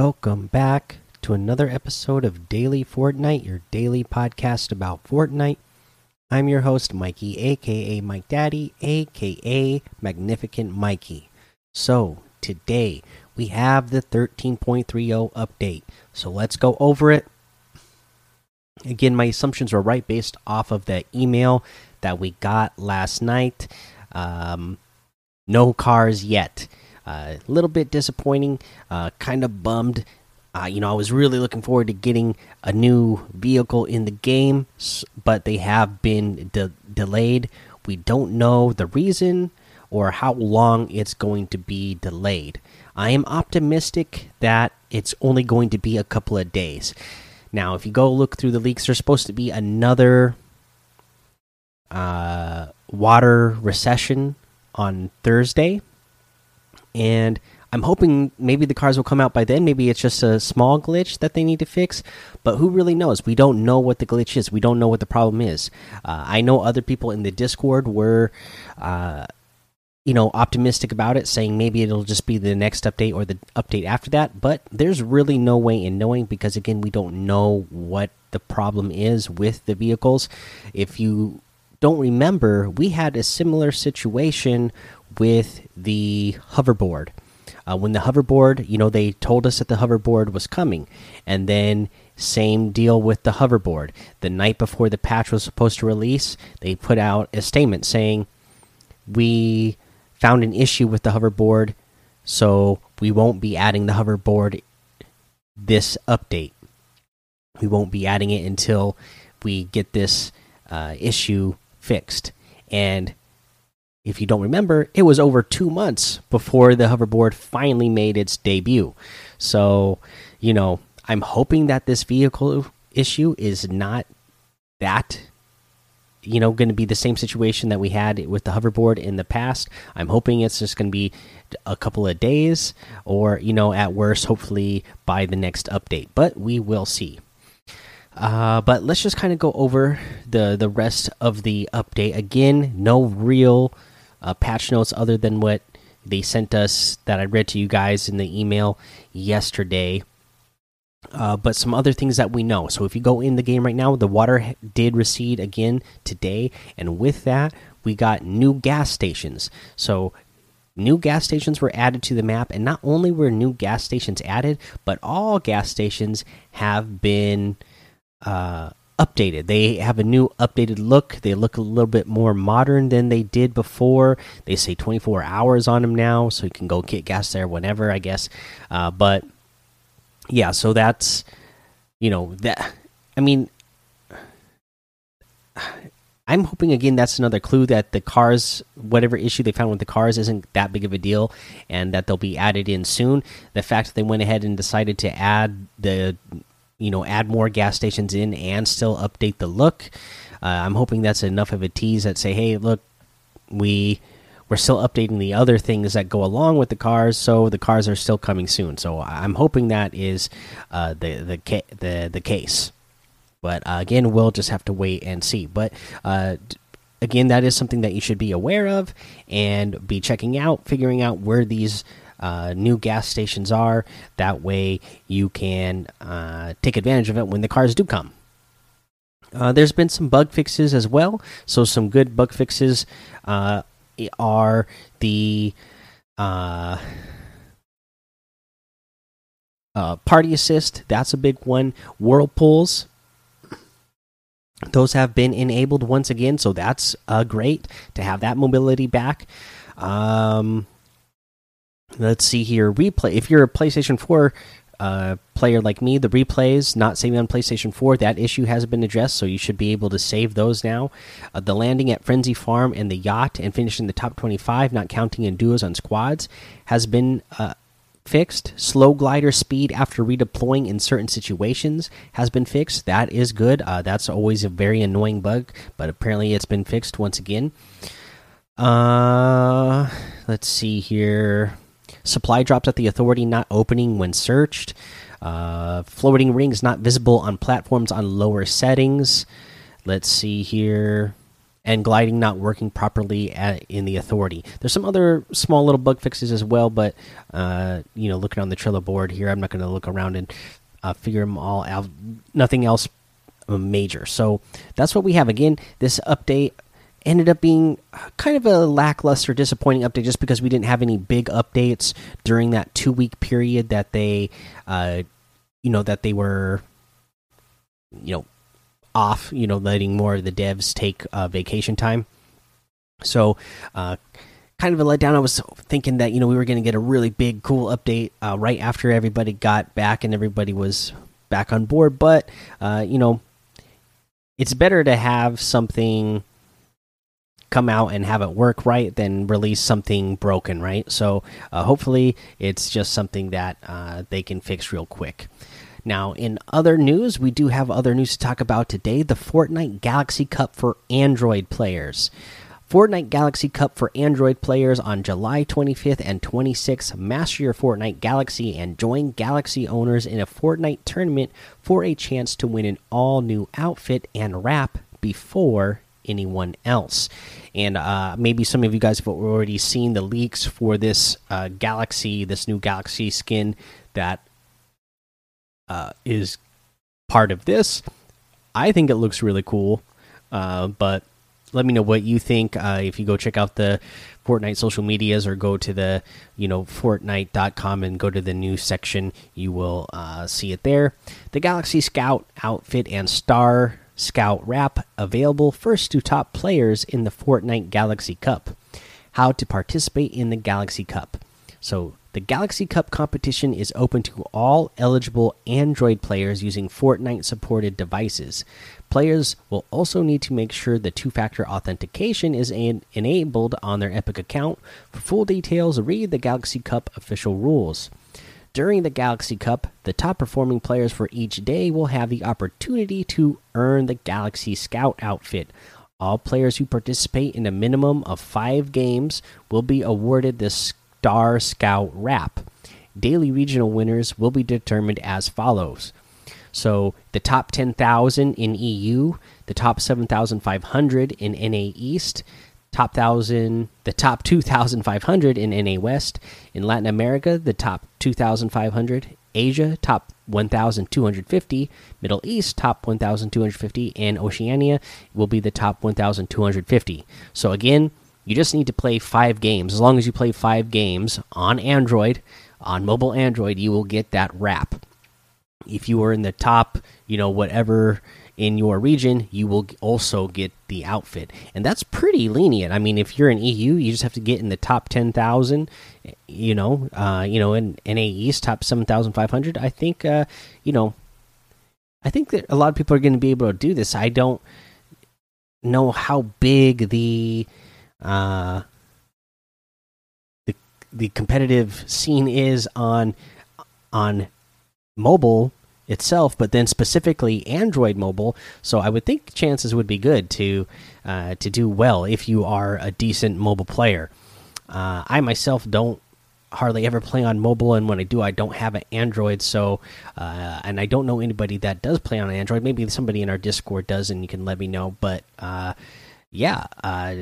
Welcome back to another episode of Daily Fortnite, your daily podcast about Fortnite. I'm your host, Mikey, aka Mike Daddy, aka Magnificent Mikey. So, today we have the 13.30 update. So, let's go over it. Again, my assumptions were right based off of the email that we got last night. Um, no cars yet. A little bit disappointing, uh, kind of bummed. Uh, you know, I was really looking forward to getting a new vehicle in the game, but they have been de delayed. We don't know the reason or how long it's going to be delayed. I am optimistic that it's only going to be a couple of days. Now, if you go look through the leaks, there's supposed to be another uh, water recession on Thursday and I'm hoping maybe the cars will come out by then. Maybe it's just a small glitch that they need to fix, but who really knows? We don't know what the glitch is. We don't know what the problem is. Uh, I know other people in the Discord were, uh, you know, optimistic about it, saying maybe it'll just be the next update or the update after that. But there's really no way in knowing because again, we don't know what the problem is with the vehicles. If you don't remember, we had a similar situation with the hoverboard. Uh, when the hoverboard, you know, they told us that the hoverboard was coming, and then same deal with the hoverboard. The night before the patch was supposed to release, they put out a statement saying, "We found an issue with the hoverboard, so we won't be adding the hoverboard this update. We won't be adding it until we get this uh, issue fixed." And if you don't remember, it was over two months before the hoverboard finally made its debut. So, you know, I'm hoping that this vehicle issue is not that, you know, going to be the same situation that we had with the hoverboard in the past. I'm hoping it's just going to be a couple of days or, you know, at worst, hopefully by the next update. But we will see. Uh, but let's just kind of go over the the rest of the update again. No real uh, patch notes other than what they sent us that I read to you guys in the email yesterday. Uh, but some other things that we know. So if you go in the game right now, the water did recede again today, and with that, we got new gas stations. So new gas stations were added to the map, and not only were new gas stations added, but all gas stations have been uh, updated. They have a new updated look. They look a little bit more modern than they did before. They say 24 hours on them now, so you can go get gas there whenever, I guess. Uh, but yeah, so that's you know that. I mean, I'm hoping again that's another clue that the cars, whatever issue they found with the cars, isn't that big of a deal, and that they'll be added in soon. The fact that they went ahead and decided to add the you know add more gas stations in and still update the look. Uh, I'm hoping that's enough of a tease that say, hey, look, we we're still updating the other things that go along with the cars, so the cars are still coming soon. So I'm hoping that is uh, the the the the case. But uh, again, we'll just have to wait and see. But uh, again, that is something that you should be aware of and be checking out, figuring out where these uh, new gas stations are. That way, you can uh, take advantage of it when the cars do come. Uh, there's been some bug fixes as well. So, some good bug fixes uh, are the uh, uh, party assist. That's a big one. Whirlpools those have been enabled once again so that's uh, great to have that mobility back um, let's see here. Replay if you're a playstation 4 uh, player like me the replays not saving on playstation 4 that issue has been addressed so you should be able to save those now. Uh, the landing at frenzy farm and the yacht and finishing the top 25 not counting in duos on squads has been uh, fixed. Slow glider speed after redeploying in certain situations has been fixed. That is good. Uh, that's always a very annoying bug but apparently it's been fixed once again. Uh let's see here Supply drops at the authority not opening when searched. Uh, floating rings not visible on platforms on lower settings. Let's see here. and gliding not working properly at, in the authority. There's some other small little bug fixes as well, but uh, you know, looking on the Trello board here, I'm not going to look around and uh, figure them all out. Nothing else major. So that's what we have. Again, this update ended up being kind of a lackluster, disappointing update just because we didn't have any big updates during that two week period that they, uh, you know, that they were, you know, off, you know, letting more of the devs take uh, vacation time. So, uh, kind of a letdown. I was thinking that you know we were going to get a really big, cool update uh, right after everybody got back and everybody was back on board. But uh, you know, it's better to have something come out and have it work right than release something broken, right? So uh, hopefully it's just something that uh, they can fix real quick. Now, in other news, we do have other news to talk about today the Fortnite Galaxy Cup for Android players. Fortnite Galaxy Cup for Android players on July 25th and 26th. Master your Fortnite Galaxy and join Galaxy owners in a Fortnite tournament for a chance to win an all new outfit and wrap before anyone else. And uh, maybe some of you guys have already seen the leaks for this uh, Galaxy, this new Galaxy skin that uh, is part of this. I think it looks really cool, uh, but let me know what you think. Uh, if you go check out the Fortnite social medias or go to the you know Fortnite.com and go to the news section, you will uh, see it there. The Galaxy Scout outfit and Star Scout wrap available first to top players in the Fortnite Galaxy Cup. How to participate in the Galaxy Cup. So the Galaxy Cup competition is open to all eligible Android players using Fortnite supported devices. Players will also need to make sure the two factor authentication is enabled on their Epic account. For full details, read the Galaxy Cup official rules. During the Galaxy Cup, the top performing players for each day will have the opportunity to earn the Galaxy Scout outfit. All players who participate in a minimum of five games will be awarded the Star Scout wrap. Daily regional winners will be determined as follows so the top 10,000 in EU, the top 7,500 in NA East, top 1000 the top 2500 in NA West, in Latin America the top 2500, Asia top 1250, Middle East top 1250 and Oceania will be the top 1250. So again, you just need to play 5 games. As long as you play 5 games on Android, on mobile Android, you will get that wrap. If you are in the top, you know, whatever in your region, you will also get the outfit, and that's pretty lenient. I mean, if you're in EU, you just have to get in the top ten thousand. You know, uh, you know, in NA East, top seven thousand five hundred. I think, uh, you know, I think that a lot of people are going to be able to do this. I don't know how big the uh, the the competitive scene is on on mobile itself, but then specifically Android mobile. So I would think chances would be good to uh, to do well if you are a decent mobile player. Uh, I myself don't hardly ever play on mobile, and when I do, I don't have an Android. So, uh, and I don't know anybody that does play on Android. Maybe somebody in our Discord does, and you can let me know. But uh, yeah, uh,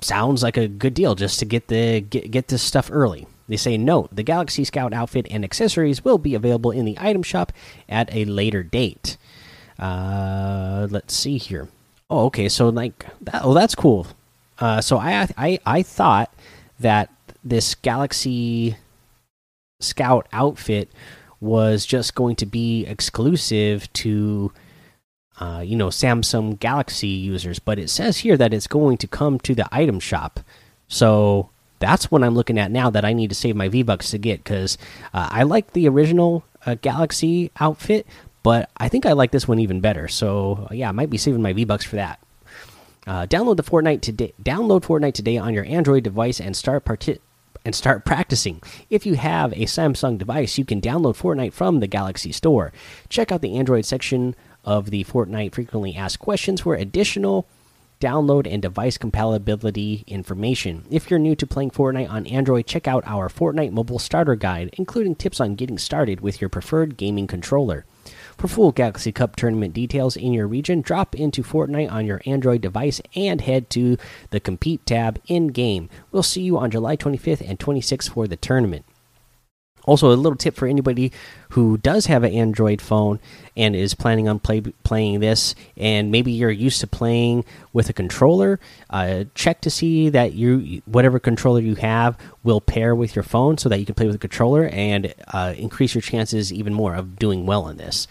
sounds like a good deal just to get the get get this stuff early. They say, note, the Galaxy Scout outfit and accessories will be available in the item shop at a later date. Uh, let's see here. Oh, okay. So, like, that, oh, that's cool. Uh, so, I, I, I thought that this Galaxy Scout outfit was just going to be exclusive to. Uh, you know Samsung Galaxy users, but it says here that it's going to come to the item shop. So that's what I'm looking at now that I need to save my V Bucks to get because uh, I like the original uh, Galaxy outfit, but I think I like this one even better. So uh, yeah, I might be saving my V Bucks for that. Uh, download the Fortnite today. Download Fortnite today on your Android device and start and start practicing. If you have a Samsung device, you can download Fortnite from the Galaxy Store. Check out the Android section of the Fortnite frequently asked questions for additional download and device compatibility information. If you're new to playing Fortnite on Android, check out our Fortnite mobile starter guide, including tips on getting started with your preferred gaming controller. For full Galaxy Cup tournament details in your region, drop into Fortnite on your Android device and head to the Compete tab in game. We'll see you on July 25th and 26th for the tournament. Also, a little tip for anybody who does have an Android phone and is planning on play, playing this, and maybe you're used to playing with a controller. Uh, check to see that you whatever controller you have will pair with your phone, so that you can play with a controller and uh, increase your chances even more of doing well in this.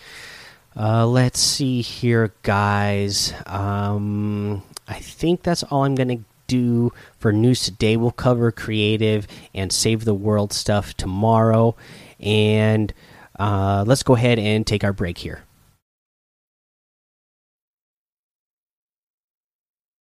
Uh, let's see here, guys. Um, I think that's all I'm going to do for news today. We'll cover creative and save the world stuff tomorrow. And uh, let's go ahead and take our break here.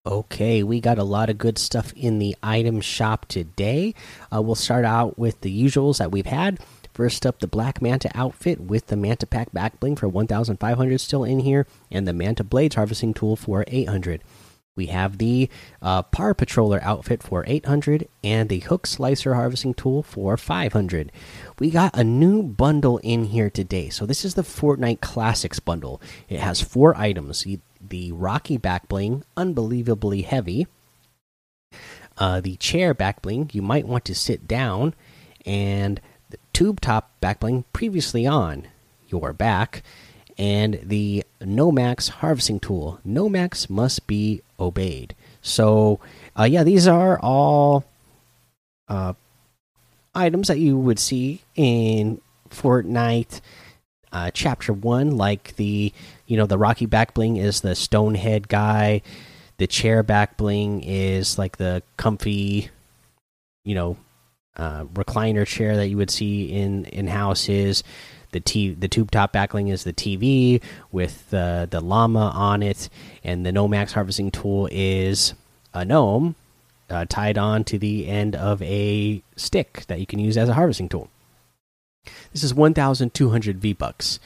Okay, we got a lot of good stuff in the item shop today. Uh, we'll start out with the usuals that we've had. First up, the Black Manta outfit with the Manta Pack back bling for 1,500 still in here, and the Manta Blades harvesting tool for 800. We have the uh, Power Patroller outfit for 800 and the Hook Slicer harvesting tool for 500. We got a new bundle in here today. So this is the Fortnite Classics bundle. It has four items: the Rocky back bling, unbelievably heavy. Uh, the chair back bling, you might want to sit down, and the tube top back bling previously on your back and the Nomax harvesting tool. Nomax must be obeyed. So, uh, yeah, these are all uh, items that you would see in Fortnite uh, Chapter One, like the you know the Rocky back bling is the Stonehead guy. The chair back bling is like the comfy, you know, uh, recliner chair that you would see in in houses the t the tube top backling is the TV with the the llama on it, and the Nomax harvesting tool is a gnome uh, tied on to the end of a stick that you can use as a harvesting tool. This is 1,200 V bucks.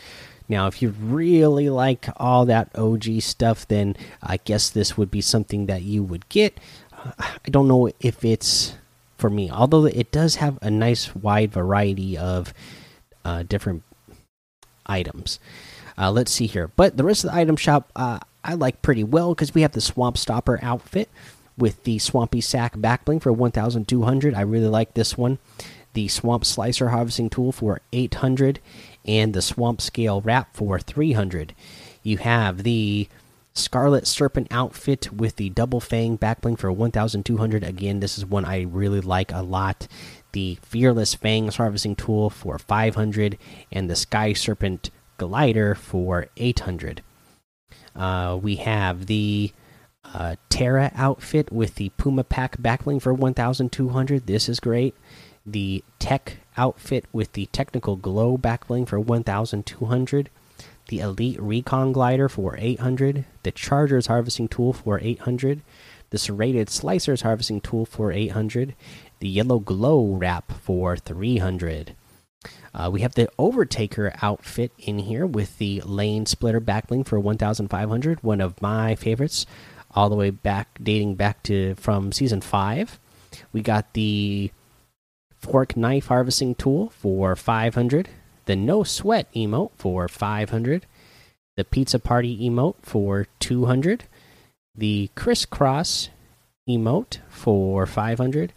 Now, if you really like all that OG stuff, then I guess this would be something that you would get. I don't know if it's for me, although it does have a nice wide variety of uh, different items. Uh, let's see here. But the rest of the item shop uh, I like pretty well because we have the Swamp Stopper outfit with the Swampy Sack backbling for 1,200. I really like this one. The Swamp Slicer harvesting tool for 800 and the Swamp Scale wrap for 300. You have the Scarlet Serpent outfit with the Double Fang backbling for 1,200. Again, this is one I really like a lot the Fearless Fangs harvesting tool for 500, and the Sky Serpent glider for 800. Uh, we have the uh, Terra outfit with the Puma Pack backbling for 1,200. This is great. The Tech outfit with the Technical Glow backbling for 1,200. The Elite Recon glider for 800. The Chargers harvesting tool for 800. The Serrated Slicers harvesting tool for 800 the yellow glow wrap for 300. Uh, we have the Overtaker outfit in here with the lane splitter backbling for 1,500. One of my favorites, all the way back, dating back to from season five. We got the fork knife harvesting tool for 500. The no sweat emote for 500. The pizza party emote for 200. The crisscross emote for 500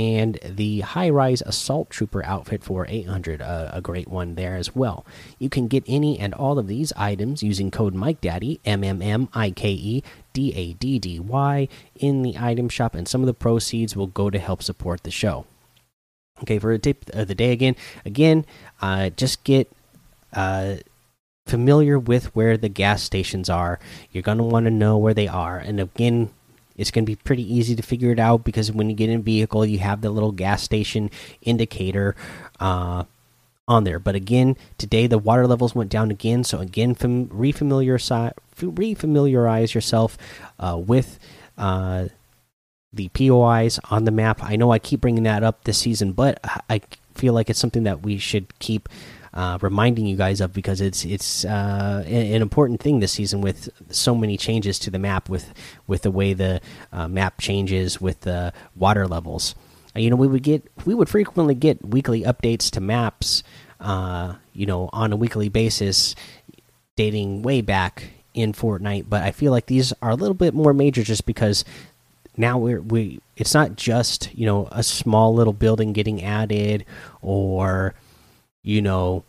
and the high rise assault trooper outfit for 800 uh, a great one there as well. You can get any and all of these items using code mike daddy m m m i k e d a d d y in the item shop and some of the proceeds will go to help support the show. Okay for a tip of the day again again uh, just get uh, familiar with where the gas stations are. You're going to want to know where they are. And again it's going to be pretty easy to figure it out because when you get in a vehicle, you have the little gas station indicator uh, on there. But again, today the water levels went down again. So again, refamiliarize, yourself uh, with uh, the POIs on the map. I know I keep bringing that up this season, but I feel like it's something that we should keep uh, reminding you guys of because it's it's uh, an important thing this season with so many changes to the map with with the way the uh, map changes with the water levels. Uh, you know, we would get we would frequently get weekly updates to maps. Uh, you know, on a weekly basis dating way back in Fortnite, but I feel like these are a little bit more major just because now we're we it's not just you know a small little building getting added or you know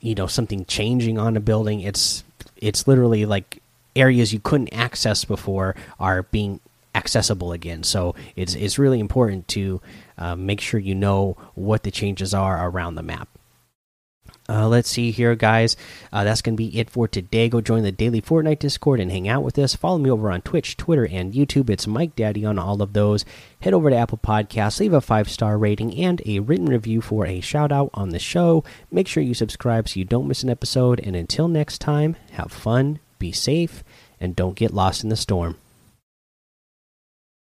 you know something changing on a building. It's it's literally like areas you couldn't access before are being accessible again. So it's it's really important to uh, make sure you know what the changes are around the map uh, let's see here, guys. Uh, that's going to be it for today. Go join the daily Fortnite Discord and hang out with us. Follow me over on Twitch, Twitter, and YouTube. It's Mike Daddy on all of those. Head over to Apple Podcasts, leave a five star rating and a written review for a shout out on the show. Make sure you subscribe so you don't miss an episode. And until next time, have fun, be safe, and don't get lost in the storm.